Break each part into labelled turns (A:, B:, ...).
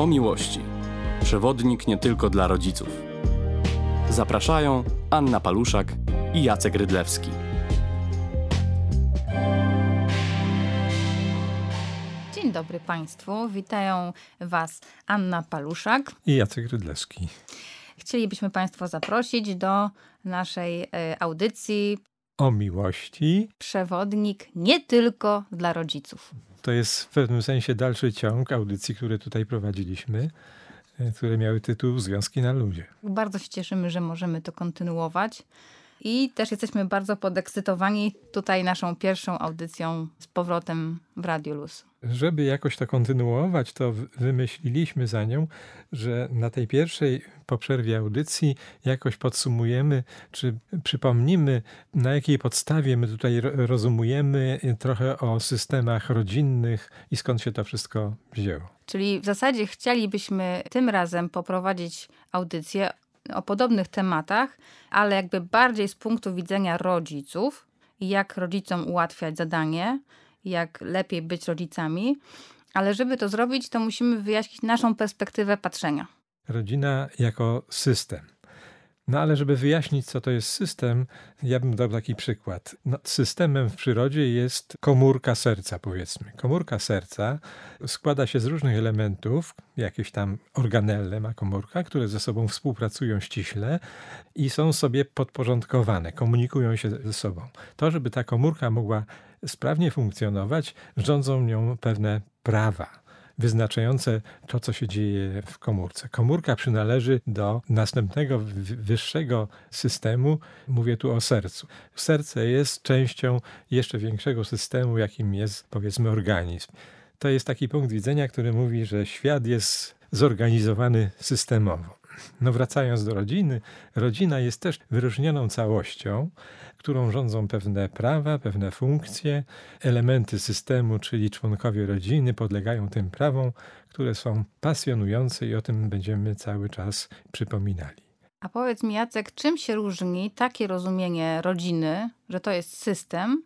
A: o miłości. Przewodnik nie tylko dla rodziców. Zapraszają Anna Paluszak i Jacek Rydlewski.
B: Dzień dobry Państwu. Witają Was Anna Paluszak
C: i Jacek Rydlewski.
B: Chcielibyśmy Państwa zaprosić do naszej e, audycji
C: o miłości.
B: Przewodnik nie tylko dla rodziców.
C: To jest w pewnym sensie dalszy ciąg audycji, które tutaj prowadziliśmy, e, które miały tytuł Związki na ludzie.
B: Bardzo się cieszymy, że możemy to kontynuować. I też jesteśmy bardzo podekscytowani tutaj naszą pierwszą audycją z powrotem w Radio Luz.
C: Żeby jakoś to kontynuować, to wymyśliliśmy za nią, że na tej pierwszej po przerwie audycji jakoś podsumujemy, czy przypomnimy, na jakiej podstawie my tutaj rozumujemy trochę o systemach rodzinnych i skąd się to wszystko wzięło.
B: Czyli w zasadzie chcielibyśmy tym razem poprowadzić audycję o podobnych tematach, ale jakby bardziej z punktu widzenia rodziców, jak rodzicom ułatwiać zadanie, jak lepiej być rodzicami. Ale żeby to zrobić, to musimy wyjaśnić naszą perspektywę patrzenia.
C: Rodzina jako system. No ale żeby wyjaśnić, co to jest system, ja bym dał taki przykład. No, systemem w przyrodzie jest komórka serca, powiedzmy. Komórka serca składa się z różnych elementów, jakieś tam organelle ma komórka, które ze sobą współpracują ściśle i są sobie podporządkowane, komunikują się ze sobą. To, żeby ta komórka mogła sprawnie funkcjonować, rządzą nią pewne prawa wyznaczające to, co się dzieje w komórce. Komórka przynależy do następnego, wyższego systemu. Mówię tu o sercu. Serce jest częścią jeszcze większego systemu, jakim jest, powiedzmy, organizm. To jest taki punkt widzenia, który mówi, że świat jest zorganizowany systemowo. No wracając do rodziny, rodzina jest też wyróżnioną całością, którą rządzą pewne prawa, pewne funkcje, elementy systemu, czyli członkowie rodziny podlegają tym prawom, które są pasjonujące i o tym będziemy cały czas przypominali.
B: A powiedz mi, Jacek, czym się różni takie rozumienie rodziny, że to jest system,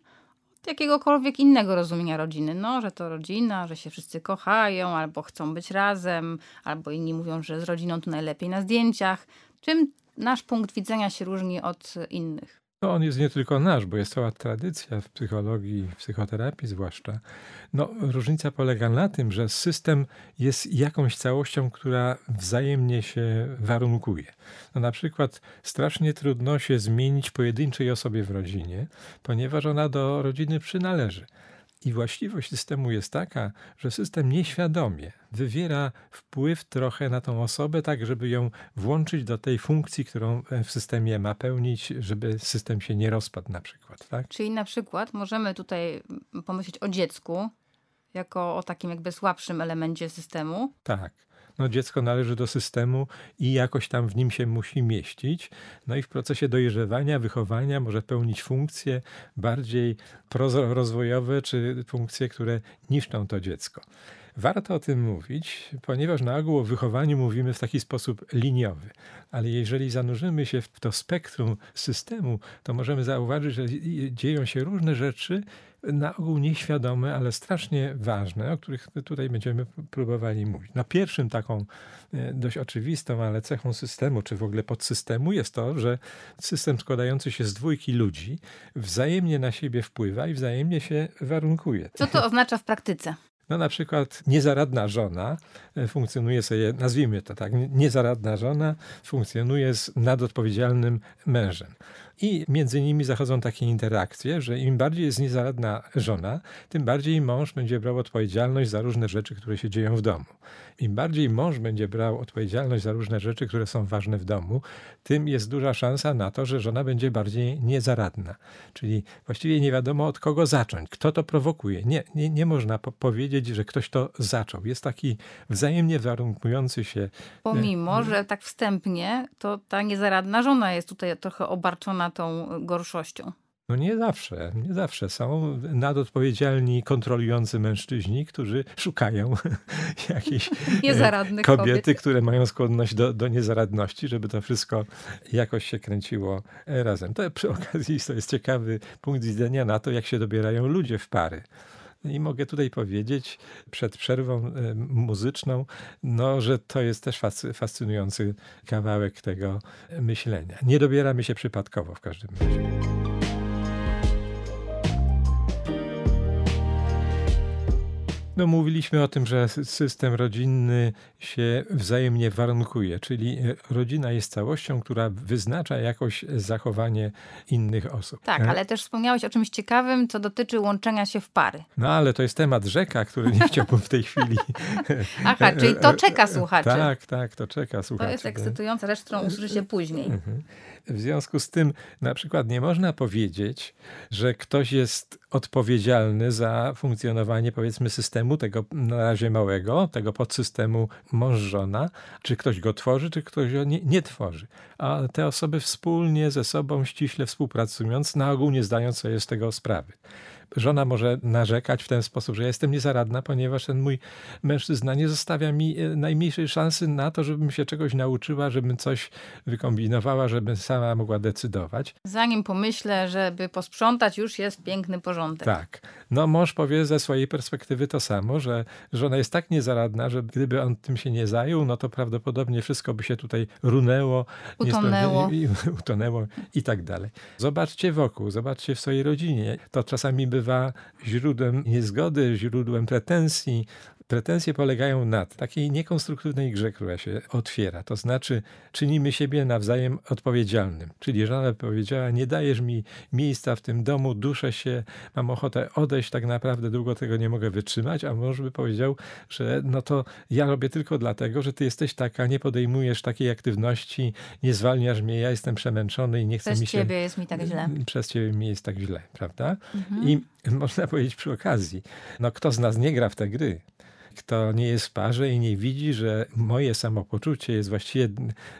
B: jakiegokolwiek innego rozumienia rodziny? No, że to rodzina, że się wszyscy kochają, albo chcą być razem, albo inni mówią, że z rodziną to najlepiej na zdjęciach. Czym nasz punkt widzenia się różni od innych?
C: No on jest nie tylko nasz, bo jest cała tradycja w psychologii, w psychoterapii zwłaszcza. No, różnica polega na tym, że system jest jakąś całością, która wzajemnie się warunkuje. No, na przykład strasznie trudno się zmienić pojedynczej osobie w rodzinie, ponieważ ona do rodziny przynależy. I właściwość systemu jest taka, że system nieświadomie wywiera wpływ trochę na tą osobę, tak żeby ją włączyć do tej funkcji, którą w systemie ma pełnić, żeby system się nie rozpadł na przykład. Tak?
B: Czyli na przykład możemy tutaj pomyśleć o dziecku jako o takim jakby słabszym elemencie systemu.
C: Tak no dziecko należy do systemu i jakoś tam w nim się musi mieścić. No i w procesie dojrzewania, wychowania może pełnić funkcje bardziej rozwojowe, czy funkcje, które niszczą to dziecko. Warto o tym mówić, ponieważ na ogół o wychowaniu mówimy w taki sposób liniowy, ale jeżeli zanurzymy się w to spektrum systemu, to możemy zauważyć, że dzieją się różne rzeczy, na ogół nieświadome, ale strasznie ważne, o których tutaj będziemy próbowali mówić. No pierwszym taką e, dość oczywistą, ale cechą systemu, czy w ogóle podsystemu jest to, że system składający się z dwójki ludzi wzajemnie na siebie wpływa i wzajemnie się warunkuje.
B: Co to oznacza w praktyce?
C: No na przykład niezaradna żona e, funkcjonuje sobie, nazwijmy to tak, niezaradna żona funkcjonuje z nadodpowiedzialnym mężem. I między nimi zachodzą takie interakcje, że im bardziej jest niezaradna żona, tym bardziej mąż będzie brał odpowiedzialność za różne rzeczy, które się dzieją w domu. Im bardziej mąż będzie brał odpowiedzialność za różne rzeczy, które są ważne w domu, tym jest duża szansa na to, że żona będzie bardziej niezaradna. Czyli właściwie nie wiadomo od kogo zacząć, kto to prowokuje. Nie, nie, nie można po powiedzieć, że ktoś to zaczął. Jest taki wzajemnie warunkujący się.
B: Pomimo, że tak wstępnie, to ta niezaradna żona jest tutaj trochę obarczona tą gorszością?
C: No nie zawsze, nie zawsze. Są nadodpowiedzialni, kontrolujący mężczyźni, którzy szukają jakiejś e, kobiety, kobiet. które mają skłonność do, do niezaradności, żeby to wszystko jakoś się kręciło e, razem. To przy okazji to jest ciekawy punkt widzenia na to, jak się dobierają ludzie w pary I mogę tutaj powiedzieć przed przerwą e, muzyczną, no, że to jest też fascynujący kawałek tego myślenia. Nie dobieramy się przypadkowo w każdym razie. No, mówiliśmy o tym, że system rodzinny się wzajemnie warunkuje, czyli e, rodzina jest całością, która wyznacza jakoś zachowanie innych osób.
B: Tak, e? ale też wspomniałeś o czymś ciekawym, co dotyczy łączenia się w pary.
C: No ale to jest temat rzeka, który nie chciałbym w tej chwili.
B: Aha, czyli to czeka słuchaczy.
C: Tak, tak, to czeka słuchaczy.
B: To jest ekscytująca rzecz, którą usłyszy się później. Mhm.
C: W związku z tym, na przykład, nie można powiedzieć, że ktoś jest odpowiedzialny za funkcjonowanie, powiedzmy, systemu tego na razie małego, tego podsystemu mąż-żona, czy ktoś go tworzy, czy ktoś go nie, nie tworzy. A te osoby wspólnie ze sobą, ściśle współpracując, na ogół nie zdając sobie z tego sprawy żona może narzekać w ten sposób, że ja jestem niezaradna, ponieważ ten mój mężczyzna nie zostawia mi e, najmniejszej szansy na to, żebym się czegoś nauczyła, żebym coś wykombinowała, żebym sama mogła decydować.
B: Zanim pomyślę, żeby posprzątać, już jest piękny porządek.
C: Tak. No mąż powie ze swojej perspektywy to samo, że żona jest tak niezaradna, że gdyby on tym się nie zajął, no to prawdopodobnie wszystko by się tutaj runęło,
B: utonęło,
C: i, utonęło i tak dalej. Zobaczcie wokół, zobaczcie w swojej rodzinie. To czasami bywa źródłem niezgody, źródłem pretensji, Pretensje polegają na takiej niekonstruktywnej grze, która się otwiera. To znaczy, czynimy siebie nawzajem odpowiedzialnym. Czyli żona powiedziała: Nie dajesz mi miejsca w tym domu, duszę się, mam ochotę odejść, tak naprawdę długo tego nie mogę wytrzymać. A mąż by powiedział, że no to ja robię tylko dlatego, że ty jesteś taka, nie podejmujesz takiej aktywności, nie zwalniasz mnie, ja jestem przemęczony i nie chcę
B: przez
C: mi się.
B: Przez ciebie jest mi tak źle.
C: Przez ciebie mi jest tak źle, prawda? Mhm. I można powiedzieć przy okazji, no kto z nas nie gra w te gry? Kto nie jest w parze i nie widzi, że moje samopoczucie jest właściwie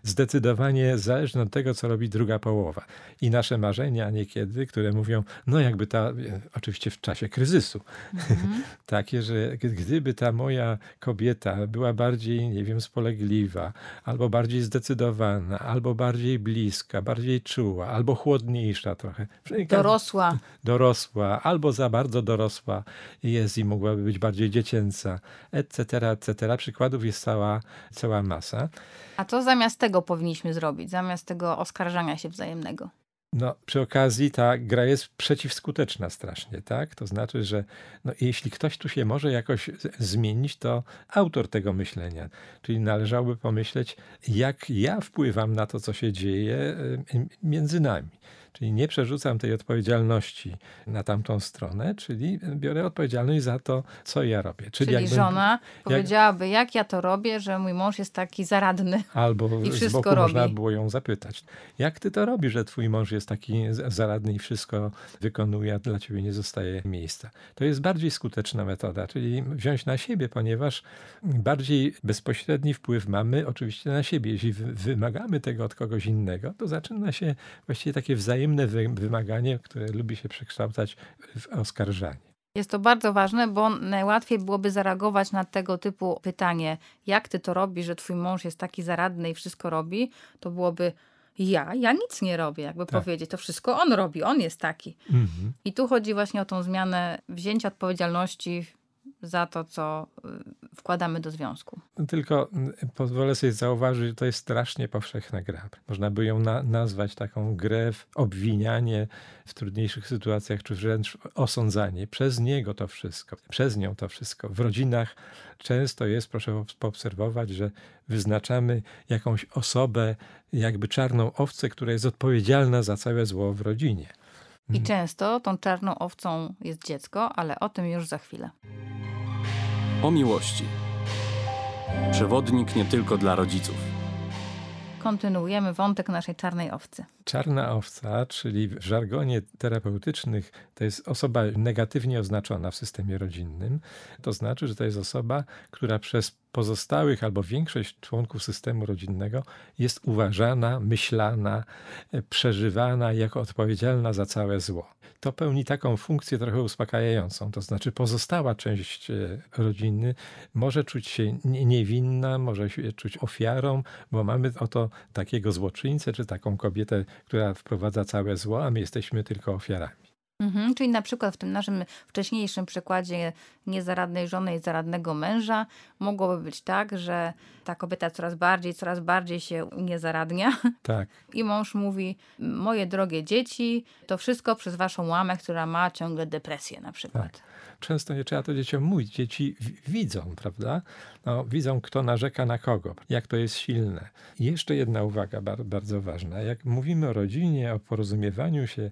C: zdecydowanie zależne od tego, co robi druga połowa. I nasze marzenia niekiedy, które mówią, no jakby ta, oczywiście w czasie kryzysu, mhm. takie, że gdyby ta moja kobieta była bardziej, nie wiem, spolegliwa, albo bardziej zdecydowana, albo bardziej bliska, bardziej czuła, albo chłodniejsza trochę.
B: Dorosła.
C: Dorosła, albo za bardzo dorosła jest i mogłaby być bardziej dziecięca etc., etc. Przykładów jest cała, cała masa.
B: A co zamiast tego powinniśmy zrobić, zamiast tego oskarżania się wzajemnego?
C: No, przy okazji ta gra jest przeciwskuteczna strasznie, tak? To znaczy, że no, jeśli ktoś tu się może jakoś zmienić, to autor tego myślenia. Czyli należałoby pomyśleć, jak ja wpływam na to, co się dzieje y, między nami. Czyli nie przerzucam tej odpowiedzialności na tamtą stronę, czyli biorę odpowiedzialność za to, co ja robię.
B: Czyli, czyli żona jak, powiedziałaby, jak ja to robię, że mój mąż jest taki zaradny.
C: Albo
B: i
C: z boku robi. można było ją zapytać, jak ty to robisz, że twój mąż jest taki zaradny i wszystko wykonuje, a dla ciebie nie zostaje miejsca. To jest bardziej skuteczna metoda, czyli wziąć na siebie, ponieważ bardziej bezpośredni wpływ mamy oczywiście na siebie. Jeśli wymagamy tego od kogoś innego, to zaczyna się właściwie takie wzajemne wzajemne wymaganie, które lubi się przekształcać w oskarżanie.
B: Jest to bardzo ważne, bo najłatwiej byłoby zareagować na tego typu pytanie, jak ty to robisz, że twój mąż jest taki zaradny i wszystko robi, to byłoby ja, ja nic nie robię, jakby tak. powiedzieć, to wszystko on robi, on jest taki. Mhm. I tu chodzi właśnie o tą zmianę wzięcia odpowiedzialności za to, co y, wkładamy do związku.
C: Tylko y, pozwolę sobie zauważyć, że to jest strasznie powszechna gra. Można by ją na, nazwać taką grę, w obwinianie w trudniejszych sytuacjach, czy wręcz osądzanie. Przez niego to wszystko, przez nią to wszystko. W rodzinach często jest, proszę poobserwować, że wyznaczamy jakąś osobę, jakby czarną owcę, która jest odpowiedzialna za całe zło w rodzinie.
B: I mhm. często tą czarną owcą jest dziecko, ale o tym już za chwilę.
A: O miłości. Przewodnik nie tylko dla rodziców.
B: Kontynuujemy wątek naszej czarnej owcy.
C: Czarna owca, czyli w żargonie terapeutycznych, to jest osoba negatywnie oznaczona w systemie rodzinnym. To znaczy, że to jest osoba, która przez pozostałych albo większość członków systemu rodzinnego jest uważana, myślana, e, przeżywana jako odpowiedzialna za całe zło. To pełni taką funkcję trochę uspokajającą, to znaczy pozostała część e, rodziny może czuć się niewinna, może się czuć ofiarą, bo mamy oto takiego złoczyńcę czy taką kobietę, która wprowadza całe zło, a my jesteśmy tylko ofiarami.
B: Mhm, czyli na przykład w tym naszym wcześniejszym przykładzie niezaradnej żony i zaradnego męża mogłoby być tak, że ta kobieta coraz bardziej, coraz bardziej się niezaradnia
C: Tak,
B: i mąż mówi, moje drogie dzieci, to wszystko przez waszą mamę, która ma ciągle depresję na przykład.
C: Tak. często nie trzeba to dzieciom mówić. Dzieci widzą, prawda? No, widzą, kto narzeka na kogo, jak to jest silne. I jeszcze jedna uwaga bar- bardzo ważna. Jak mówimy o rodzinie, o porozumiewaniu się,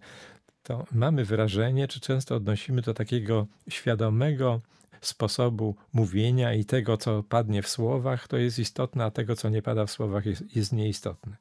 C: to mamy wrażenie, czy często odnosimy do takiego świadomego sposobu mówienia i tego, co padnie w słowach, to jest istotne, a tego, co nie pada w słowach, jest, jest nieistotne.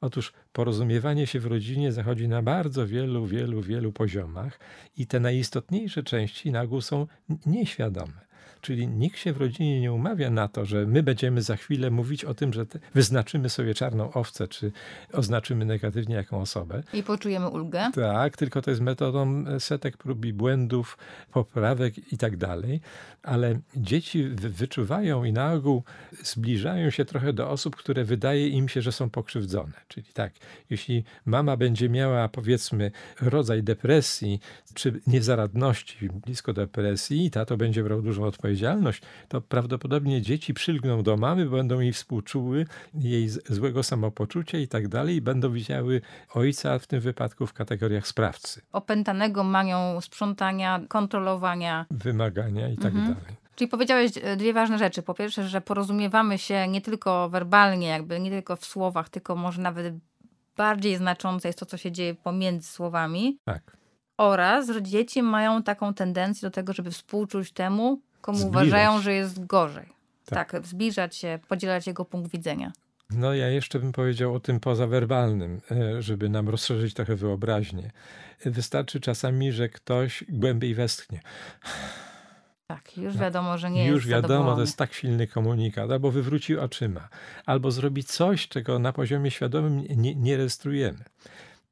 C: Otóż porozumiewanie się w rodzinie zachodzi na bardzo wielu, wielu, wielu poziomach i te najistotniejsze części na ogół są nieświadome. Czyli nikt się w rodzinie nie umawia na to, że my będziemy za chwilę mówić o tym, że wyznaczymy sobie czarną owcę, czy oznaczymy negatywnie jaką osobę.
B: I poczujemy ulgę.
C: Tak, tylko to jest metodą setek prób i błędów, poprawek i tak dalej. Ale dzieci wy- wyczuwają i na ogół zbliżają się trochę do osób, które wydaje im się, że są pokrzywdzone. Czyli tak, jeśli mama będzie miała powiedzmy rodzaj depresji czy niezaradności blisko depresji tato będzie brał dużą odpowiedzialność, to prawdopodobnie dzieci przylgną do mamy, będą jej współczuły jej złego samopoczucia i tak dalej i będą widziały ojca w tym wypadku w kategoriach sprawcy,
B: Opętanego manią sprzątania, kontrolowania.
C: wymagania i tak dalej.
B: Czyli powiedziałeś e, dwie ważne rzeczy. Po pierwsze, że porozumiewamy się nie tylko werbalnie, jakby nie tylko w słowach, tylko może nawet bardziej znaczące jest to, co się dzieje pomiędzy słowami.
C: Tak.
B: Oraz, że dzieci mają taką tendencję do tego, żeby współczuć temu, komu
C: Zbliżać.
B: uważają, że jest gorzej.
C: Tak.
B: Tak. zbliżać się, podzielać jego punkt widzenia.
C: No ja jeszcze bym powiedział o tym pozawerbalnym, e, żeby nam rozszerzyć trochę wyobraźnię. Wystarczy czasami, że ktoś głębiej westchnie.
B: Tak, już wiadomo, że nie
C: Już
B: jest
C: wiadomo, to jest tak silny komunikat, albo wywróci oczyma, albo zrobi coś, czego na poziomie świadomym nie, nie rejestrujemy.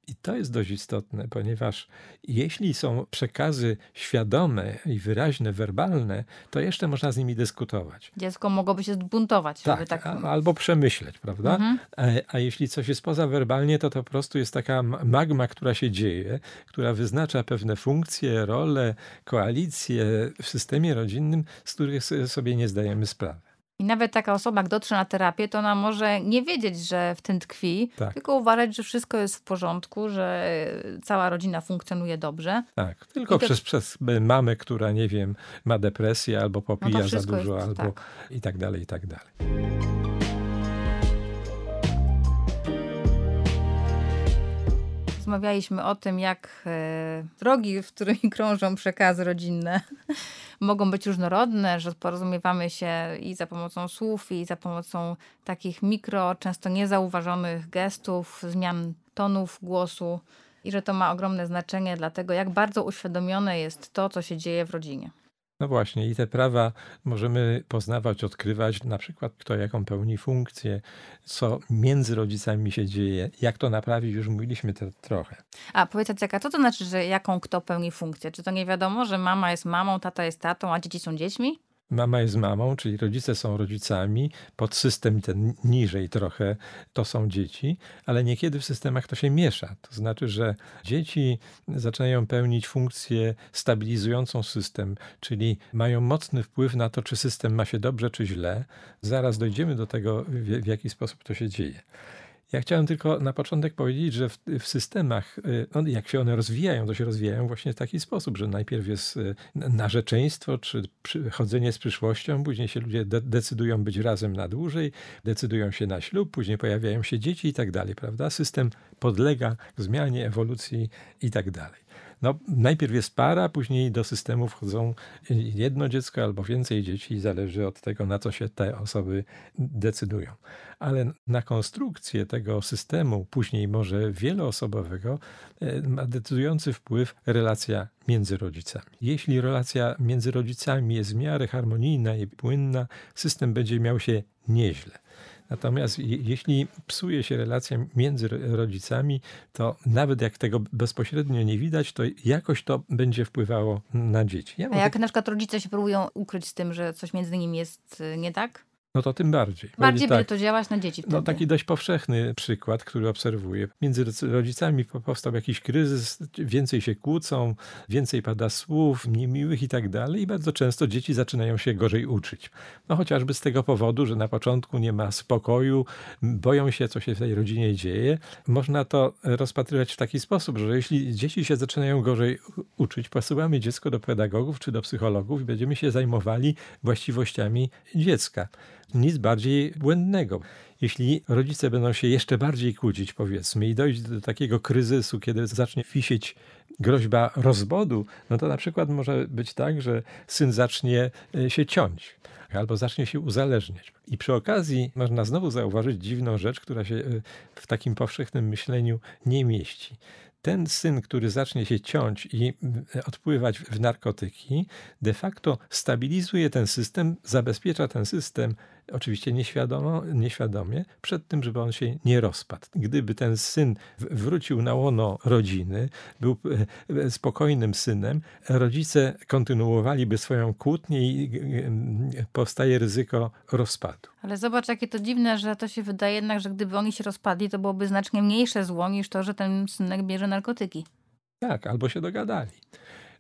C: I to jest dość istotne, ponieważ jeśli są przekazy świadome i wyraźne, werbalne, to jeszcze można z nimi dyskutować.
B: Dziecko mogłoby się zbuntować. żeby
C: Tak,
B: tak...
C: a- albo przemyśleć, prawda?
B: Mhm.
C: E, A jeśli coś jest pozawerbalnie, to to po prostu jest taka ma- magma, która się dzieje, która wyznacza pewne funkcje, role, koalicje w systemie rodzinnym, z których sobie nie zdajemy sprawy.
B: I nawet taka osoba, jak dotrze na terapię, to ona może nie wiedzieć, że w tym tkwi,
C: Tak.
B: tylko uważać, że wszystko jest w porządku, że cała rodzina funkcjonuje dobrze.
C: Tak, tylko przez, przez mamę, która, nie wiem, ma depresję albo popija za
B: wszystko
C: dużo,
B: jest-
C: albo
B: tak.
C: i tak dalej, i tak dalej.
B: Rozmawialiśmy o tym, jak e, drogi, w którymi krążą przekazy rodzinne, mogą być różnorodne, że porozumiewamy się i za pomocą słów, i za pomocą takich mikro, często niezauważonych gestów, zmian tonów głosu, i że to ma ogromne znaczenie dla tego, jak bardzo uświadomione jest to, co się dzieje w rodzinie.
C: No właśnie, i te prawa możemy poznawać, odkrywać, na przykład kto jaką pełni funkcję, co między rodzicami się dzieje, jak to naprawić, już mówiliśmy trochę.
B: A powiedz Jaceka, co to znaczy, że jaką kto pełni funkcję? Czy to nie wiadomo, że mama jest mamą, tata jest tatą, a dzieci są dziećmi?
C: Mama jest mamą, czyli rodzice są rodzicami, pod system ten niżej trochę to są dzieci, ale niekiedy w systemach to się miesza. To znaczy, że dzieci zaczynają pełnić funkcję stabilizującą system, czyli mają mocny wpływ na to, czy system ma się dobrze, czy źle. Zaraz dojdziemy do tego, w jaki sposób to się dzieje. Ja chciałem tylko na początek powiedzieć, że w, w systemach, y, no, jak się one rozwijają, to się rozwijają właśnie w taki sposób, że najpierw jest y, narzeczeństwo czy chodzenie z przyszłością, później się ludzie de decydują być razem na dłużej, decydują się na ślub, później pojawiają się dzieci i tak dalej, prawda? System podlega zmianie, ewolucji i tak dalej. No, najpierw jest para, później do systemu wchodzą jedno dziecko albo więcej dzieci, zależy od tego, na co się te osoby decydują. Ale na konstrukcję tego systemu, później może wieloosobowego, e, ma decydujący wpływ relacja między rodzicami. Jeśli relacja między rodzicami jest w miarę harmonijna i płynna, system będzie miał się nieźle. Natomiast je, jeśli psuje się relacja między ro- rodzicami, to nawet jak tego bezpośrednio nie widać, to jakoś to będzie wpływało na dzieci. Ja
B: A jak
C: tak-
B: na przykład rodzice się próbują ukryć z tym, że coś między nimi jest y, nie tak?
C: No to tym bardziej.
B: Bardziej
C: tak,
B: będzie to działać na dzieci wtedy.
C: No taki dość powszechny przykład, który obserwuję. Między rodzicami powstał jakiś kryzys, więcej się kłócą, więcej pada słów niemiłych i tak dalej i bardzo często dzieci zaczynają się gorzej uczyć. No chociażby z tego powodu, że na początku nie ma spokoju, boją się, co się w tej rodzinie dzieje. Można to rozpatrywać w taki sposób, że jeśli dzieci się zaczynają gorzej uczyć, posyłamy dziecko do pedagogów czy do psychologów i będziemy się zajmowali właściwościami dziecka nic bardziej błędnego. Jeśli rodzice będą się jeszcze bardziej kłócić, powiedzmy, i dojść do takiego kryzysu, kiedy zacznie wisieć groźba rozwodu, no to na przykład może być tak, że syn zacznie e, się ciąć albo zacznie się uzależniać. I przy okazji można znowu zauważyć dziwną rzecz, która się e, w takim powszechnym myśleniu nie mieści ten syn, który zacznie się ciąć i e, odpływać w narkotyki, de facto stabilizuje ten system, zabezpiecza ten system oczywiście nieświadomo, nieświadomie, przed tym, żeby on się nie rozpadł. Gdyby ten syn wrócił na łono rodziny, był e, e, spokojnym synem, rodzice kontynuowaliby swoją kłótnię i powstaje ryzyko rozpadu.
B: Ale zobacz, jakie to dziwne, że to się wydaje jednak, że gdyby oni się rozpadli, to byłoby znacznie mniejsze zło niż to, że ten synek bierze narkotyki.
C: Tak, albo się dogadali.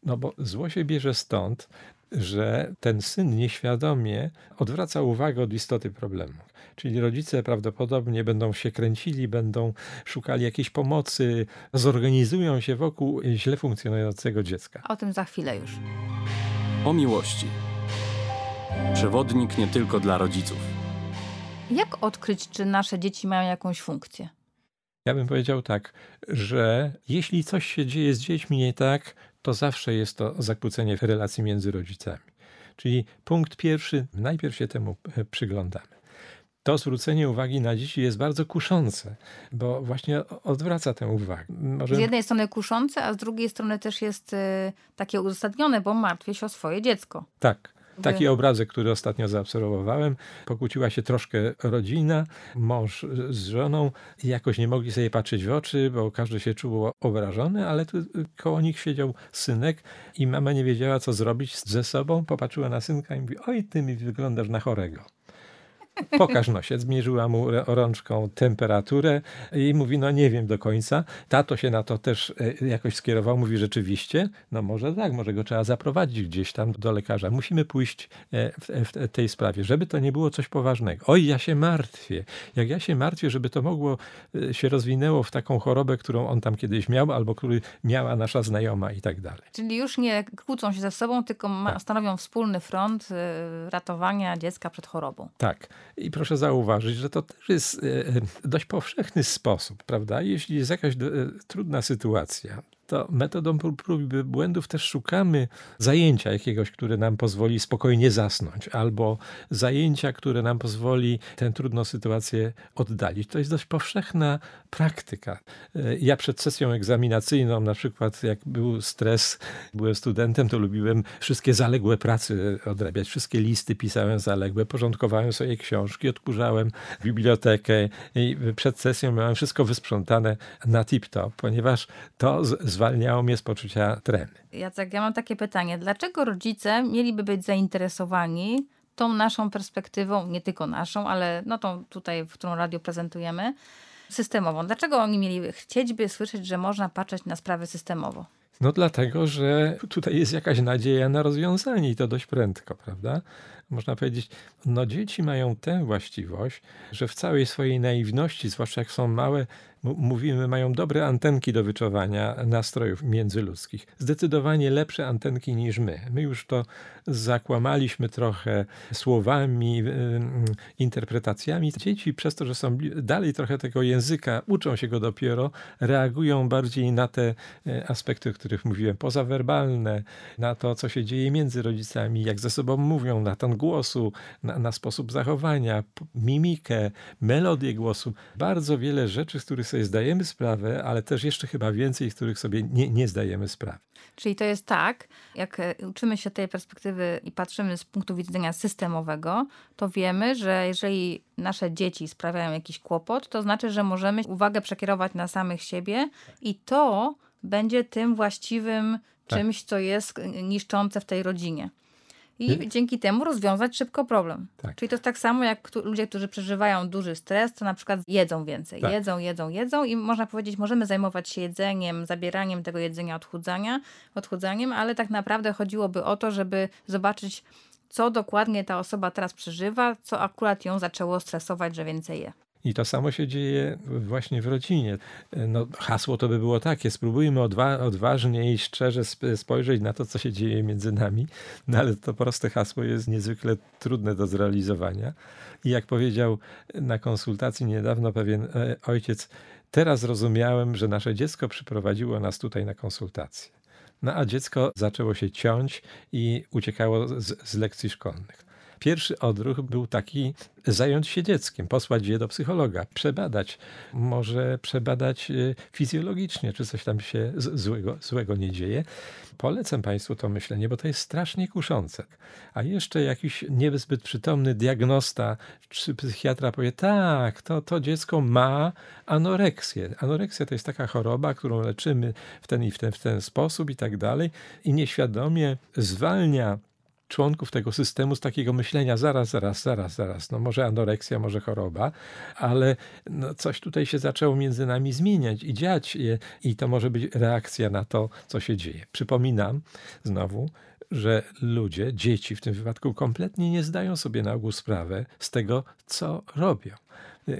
C: No bo zło się bierze stąd, że ten syn nieświadomie odwraca uwagę od istoty problemu. Czyli rodzice prawdopodobnie będą się kręcili, będą szukali jakiejś pomocy, zorganizują się wokół źle funkcjonującego dziecka.
B: O tym za chwilę już.
A: O miłości. Przewodnik nie tylko dla rodziców.
B: Jak odkryć, czy nasze dzieci mają jakąś funkcję?
C: Ja bym powiedział tak, że jeśli coś się dzieje z dziećmi nie tak, to zawsze jest to zakłócenie relacji między rodzicami. Czyli punkt pierwszy, najpierw się temu e, przyglądamy. To zwrócenie uwagi na dzieci jest bardzo kuszące, bo właśnie odwraca tę uwagę.
B: Może... Z jednej strony kuszące, a z drugiej strony też jest y, takie uzasadnione, bo martwię się o swoje dziecko.
C: Tak. Taki obrazek, który ostatnio zaobserwowałem. Pokłóciła się troszkę rodzina, mąż z żoną jakoś nie mogli sobie patrzeć w oczy, bo każdy się czuł obrażony, ale tu koło nich siedział synek i mama nie wiedziała, co zrobić ze sobą. Popatrzyła na synka i mówi, oj, ty mi wyglądasz na chorego. Pokaż nosie. Zmierzyła mu rączką temperaturę i mówi, no nie wiem do końca. Tato się na to też e, jakoś skierował. Mówi, rzeczywiście, no może tak, może go trzeba zaprowadzić gdzieś tam do lekarza. Musimy pójść e, w, w tej sprawie, żeby to nie było coś poważnego. Oj, ja się martwię. Jak ja się martwię, żeby to mogło e, się rozwinęło w taką chorobę, którą on tam kiedyś miał, albo który miała nasza znajoma i tak dalej.
B: Czyli już nie kłócą się ze sobą, tylko tak. stanowią wspólny front ratowania dziecka przed chorobą.
C: Tak. I proszę zauważyć, że to też jest e, e, dość powszechny sposób, prawda? Jeśli jest jakaś e, trudna sytuacja, to metodą prób i błędów też szukamy zajęcia jakiegoś, które nam pozwoli spokojnie zasnąć, albo zajęcia, które nam pozwoli tę trudną sytuację oddalić. To jest dość powszechna praktyka. Ja przed sesją egzaminacyjną, na przykład jak był stres, byłem studentem, to lubiłem wszystkie zaległe prace odrabiać, wszystkie listy pisałem zaległe, porządkowałem sobie książki, odkurzałem bibliotekę i przed sesją miałem wszystko wysprzątane na tip-top, ponieważ to z zwalniało mnie z poczucia tremy.
B: Jacek, ja mam takie pytanie. Dlaczego rodzice mieliby być zainteresowani tą naszą perspektywą, nie tylko naszą, ale no tą tutaj, w którą radio prezentujemy, systemową? Dlaczego oni mieliby chcieć by słyszeć, że można patrzeć na sprawy systemowo?
C: No dlatego, że tutaj jest jakaś nadzieja na rozwiązanie i to dość prędko, prawda? Można powiedzieć, no dzieci mają tę właściwość, że w całej swojej naiwności, zwłaszcza jak są małe, mówimy, mają dobre antenki do wyczuwania nastrojów międzyludzkich. Zdecydowanie lepsze antenki niż my. My już to zakłamaliśmy trochę słowami, interpretacjami. Dzieci przez to, że są dalej trochę tego języka, uczą się go dopiero, reagują bardziej na te e, aspekty, o których mówiłem, pozawerbalne, na to, co się dzieje między rodzicami, jak ze sobą mówią, na ton głosu, na, na sposób zachowania, mimikę, melodię głosu. Bardzo wiele rzeczy, z których sobie zdajemy sprawę, ale też jeszcze chyba więcej, których sobie nie, nie zdajemy sprawy.
B: Czyli to jest tak, jak e, uczymy się tej perspektywy i patrzymy z punktu widzenia systemowego, to wiemy, że jeżeli nasze dzieci sprawiają jakiś kłopot, to znaczy, że możemy uwagę przekierować na samych siebie i to będzie tym właściwym tak. czymś, co jest niszczące w tej rodzinie. I
C: Nie?
B: dzięki temu rozwiązać szybko problem.
C: Tak.
B: Czyli to jest tak samo jak ludzie, którzy przeżywają duży stres, to na przykład jedzą więcej.
C: Tak.
B: Jedzą, jedzą, jedzą i można powiedzieć, możemy zajmować się jedzeniem, zabieraniem tego jedzenia, odchudzania, odchudzaniem, ale tak naprawdę chodziłoby o to, żeby zobaczyć, co dokładnie ta osoba teraz przeżywa, co akurat ją zaczęło stresować, że więcej je.
C: I to samo się dzieje właśnie w rodzinie. No, hasło to by było takie: spróbujmy odwa- odważnie i szczerze sp- spojrzeć na to, co się dzieje między nami. No ale to proste hasło jest niezwykle trudne do zrealizowania. I jak powiedział na konsultacji niedawno pewien e, ojciec, teraz zrozumiałem, że nasze dziecko przyprowadziło nas tutaj na konsultację. No a dziecko zaczęło się ciąć i uciekało z, z lekcji szkolnych. Pierwszy odruch był taki zająć się dzieckiem, posłać je do psychologa, przebadać, może przebadać e, fizjologicznie, czy coś tam się złego, złego nie dzieje. Polecam Państwu to myślenie, bo to jest strasznie kuszące. A jeszcze jakiś niezbyt przytomny diagnosta czy psychiatra powie, tak, to, to dziecko ma anoreksję. Anoreksja to jest taka choroba, którą leczymy w ten i w ten, w ten sposób i tak dalej. I nieświadomie zwalnia członków tego systemu z takiego myślenia, zaraz, zaraz, zaraz, zaraz, no może anoreksja, może choroba, ale no coś tutaj się zaczęło między nami zmieniać i dziać i, to może być reakcja na to, co się dzieje. Przypominam znowu, że ludzie, dzieci w tym wypadku, kompletnie nie zdają sobie na ogół sprawę z tego, co robią.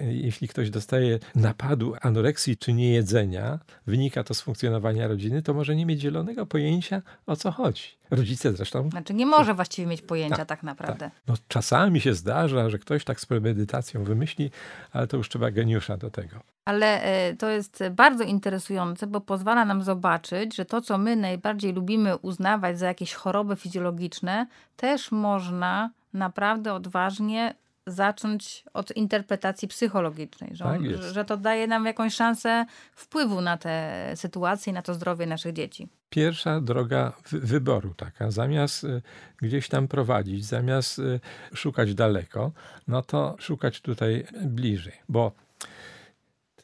C: Jeśli ktoś dostaje napadu anoreksji czy niejedzenia, wynika to z funkcjonowania rodziny, to może nie mieć zielonego pojęcia o co chodzi. Rodzice zresztą.
B: Znaczy nie może właściwie mieć pojęcia tak,
C: Tak,
B: naprawdę.
C: No, czasami się zdarza, że ktoś tak z premedytacją wymyśli, ale to już trzeba geniusza do tego.
B: Ale e, to jest bardzo interesujące, bo pozwala nam zobaczyć, że to, co my najbardziej lubimy uznawać za jakieś choroby fizjologiczne, też można naprawdę odważnie zacząć od interpretacji psychologicznej, że,
C: Tak
B: on, że to daje nam jakąś szansę wpływu na te sytuacje, na to zdrowie naszych dzieci.
C: Pierwsza droga wy- wyboru taka, zamiast y, gdzieś tam prowadzić, zamiast y, szukać daleko, no to szukać tutaj bliżej, bo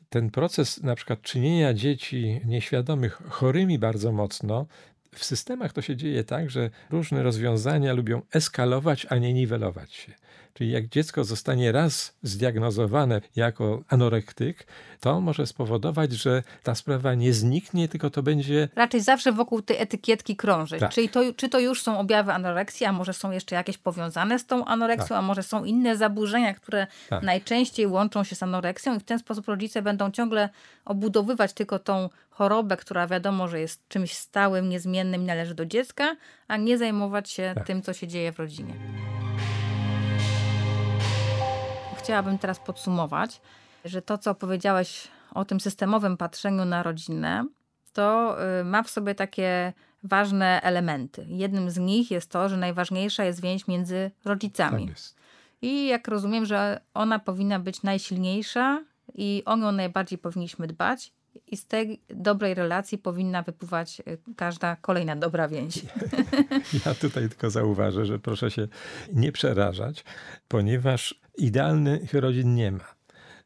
C: ten proces na przykład czynienia dzieci nieświadomych chorymi bardzo mocno, w systemach to się dzieje tak, że różne rozwiązania lubią eskalować, a nie niwelować się. Czyli jak dziecko zostanie raz zdiagnozowane jako anorektyk, to może spowodować, że ta sprawa nie zniknie, tylko to będzie
B: Raczej zawsze wokół tej etykietki krążyć.
C: Tak.
B: Czyli to, czy to już są objawy anoreksji, a może są jeszcze jakieś powiązane z tą anoreksją,
C: Tak.
B: a może są inne zaburzenia, które
C: Tak.
B: najczęściej łączą się z anoreksją i w ten sposób rodzice będą ciągle obudowywać tylko tą chorobę, która wiadomo, że jest czymś stałym, niezmiennym, należy do dziecka, a nie zajmować się
C: Tak.
B: tym, co się dzieje w rodzinie. Chciałabym teraz podsumować, że to, co powiedziałeś o tym systemowym patrzeniu na rodzinę, to y, ma w sobie takie ważne elementy. Jednym z nich jest to, że najważniejsza jest więź między rodzicami.
C: tak.
B: I jak rozumiem, że ona powinna być najsilniejsza i o nią najbardziej powinniśmy dbać. I z tej dobrej relacji powinna wypływać y, każda kolejna dobra więź.
C: Ja tutaj tylko zauważę, że proszę się nie przerażać, ponieważ idealnych rodzin nie ma.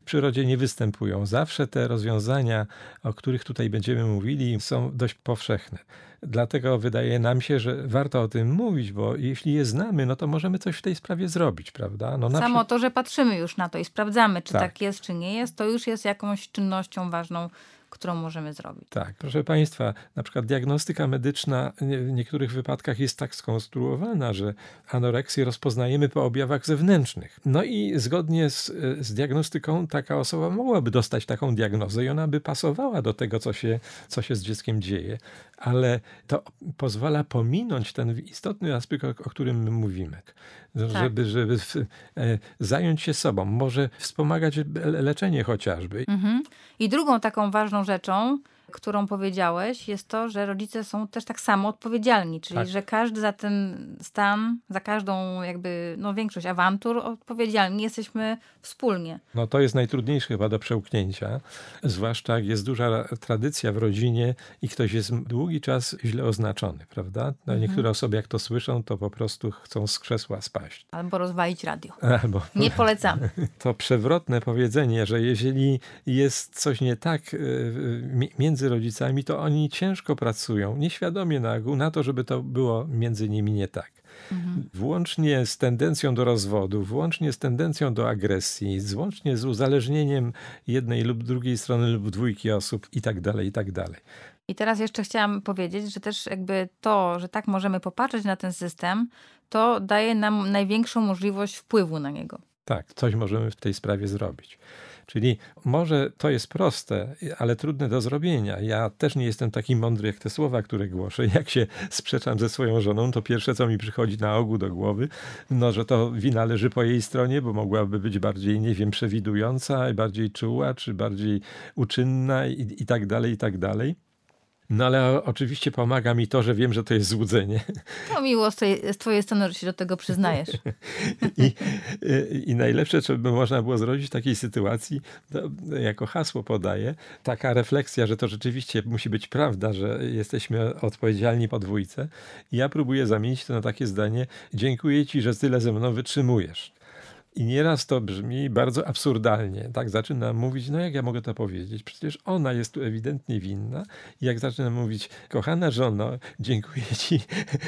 C: W przyrodzie nie występują. Zawsze te rozwiązania, o których tutaj będziemy mówili, są dość powszechne. Dlatego wydaje nam się, że warto o tym mówić, bo jeśli je znamy, no to możemy coś w tej sprawie zrobić, prawda? No
B: Samo
C: przykład-
B: to, że patrzymy już na to i sprawdzamy, czy
C: Tak.
B: tak. jest, czy nie jest, to już jest jakąś czynnością ważną, którą możemy zrobić.
C: Tak, proszę Państwa, na przykład diagnostyka medyczna w niektórych wypadkach jest tak skonstruowana, że anoreksję rozpoznajemy po objawach zewnętrznych. No i zgodnie z, z diagnostyką taka osoba mogłaby dostać taką diagnozę i ona by pasowała do tego, co się, co się z dzieckiem dzieje, ale to pozwala pominąć ten istotny aspekt, o, o którym my mówimy. Żeby, żeby w, e, zająć się sobą, może wspomagać le- leczenie chociażby.
B: Mhm. I drugą taką ważną rzeczą, którą powiedziałeś, jest to, że rodzice są też tak samo odpowiedzialni, czyli
C: Tak.
B: że każdy za ten stan, za każdą jakby, no większość awantur odpowiedzialni jesteśmy wspólnie.
C: No to jest najtrudniejsze chyba do przełknięcia, zwłaszcza jak jest duża tradycja w rodzinie i ktoś jest długi czas źle oznaczony, prawda? No, Niektóre osoby jak to słyszą, to po prostu chcą z krzesła spaść.
B: Albo rozwalić radio.
C: Albo
B: Nie polecamy.
C: to przewrotne powiedzenie, że jeżeli jest coś nie tak y, mi- między rodzicami, to oni ciężko pracują, nieświadomie na na to, żeby to było między nimi nie tak. Mhm. Włącznie z tendencją do rozwodu, włącznie z tendencją do agresji, włącznie z uzależnieniem jednej lub drugiej strony lub dwójki osób i tak dalej, i tak dalej.
B: I teraz jeszcze chciałam powiedzieć, że też jakby to, że tak możemy popatrzeć na ten system, to daje nam największą możliwość wpływu na niego.
C: Tak, coś możemy w tej sprawie zrobić. Czyli może to jest proste, ale trudne do zrobienia. Ja też nie jestem taki mądry jak te słowa, które głoszę. Jak się sprzeczam ze swoją żoną, to pierwsze, co mi przychodzi na ogół do głowy, no, że to wina leży po jej stronie, bo mogłaby być bardziej, nie wiem, przewidująca, bardziej czuła, czy bardziej uczynna i, i tak dalej, i tak dalej. No ale oczywiście pomaga mi to, że wiem, że to jest złudzenie.
B: To miło z, tej, z twojej strony, że się do tego przyznajesz.
C: I, i, najlepsze, co by można było zrobić w takiej sytuacji, jako hasło podaję, taka refleksja, że to rzeczywiście musi być prawda, że jesteśmy odpowiedzialni podwójce. I ja próbuję zamienić to na takie zdanie, dziękuję ci, że tyle ze mną wytrzymujesz. I nieraz to brzmi bardzo absurdalnie. Tak zaczynam mówić, no jak ja mogę to powiedzieć? Przecież ona jest tu ewidentnie winna. I jak zaczynam mówić, kochana żono, dziękuję ci,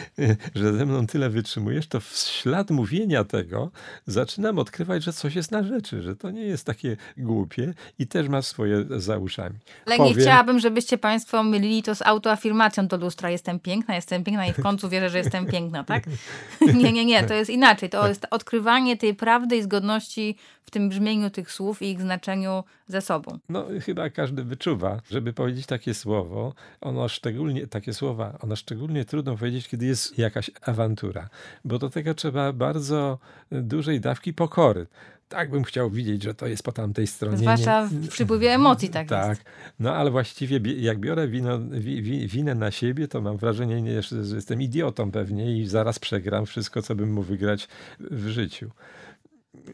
C: że ze mną tyle wytrzymujesz, to w ślad mówienia tego zaczynam odkrywać, że coś jest na rzeczy, że to nie jest takie głupie i też ma swoje za uszami.
B: Ale Powiem... nie chciałabym, żebyście państwo mylili to z autoafirmacją do lustra. Jestem piękna, jestem piękna i w końcu wierzę, że jestem piękna, tak? Nie, nie, nie, to jest inaczej. To jest odkrywanie tej prawdy tej zgodności w tym brzmieniu tych słów i ich znaczeniu ze sobą.
C: No chyba każdy wyczuwa, żeby powiedzieć takie słowo, ono szczególnie, takie słowa, ono szczególnie trudno powiedzieć, kiedy jest jakaś awantura, bo do tego trzeba bardzo dużej dawki pokory tak bym chciał widzieć, że to jest po tamtej stronie.
B: Zwłaszcza w przypływie emocji tak,
C: tak
B: jest.
C: No ale właściwie jak biorę wino, wi, wi, winę na siebie, to mam wrażenie, że jestem idiotą pewnie i zaraz przegram wszystko, co bym mógł wygrać w życiu.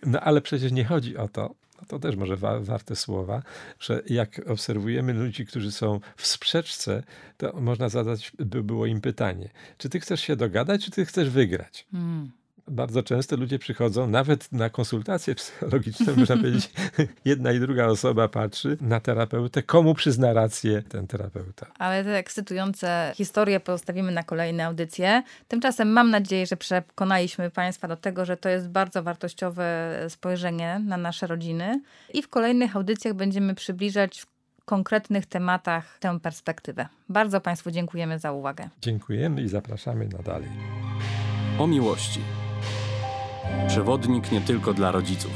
C: No ale przecież nie chodzi o to, no to też może wa warte słowa, że jak obserwujemy ludzi, którzy są w sprzeczce, to można zadać by było im pytanie, czy ty chcesz się dogadać, czy ty chcesz wygrać? Hmm bardzo często ludzie przychodzą, nawet na konsultacje psychologiczne, można powiedzieć, jedna i druga osoba patrzy na terapeutę, komu przyzna rację ten terapeuta.
B: Ale te ekscytujące historie pozostawimy na kolejne audycje. Tymczasem mam nadzieję, że przekonaliśmy Państwa do tego, że to jest bardzo wartościowe spojrzenie na nasze rodziny i w kolejnych audycjach będziemy przybliżać w konkretnych tematach tę perspektywę. Bardzo Państwu dziękujemy za uwagę.
C: Dziękujemy i zapraszamy na dalej.
A: O miłości Przewodnik nie tylko dla rodziców.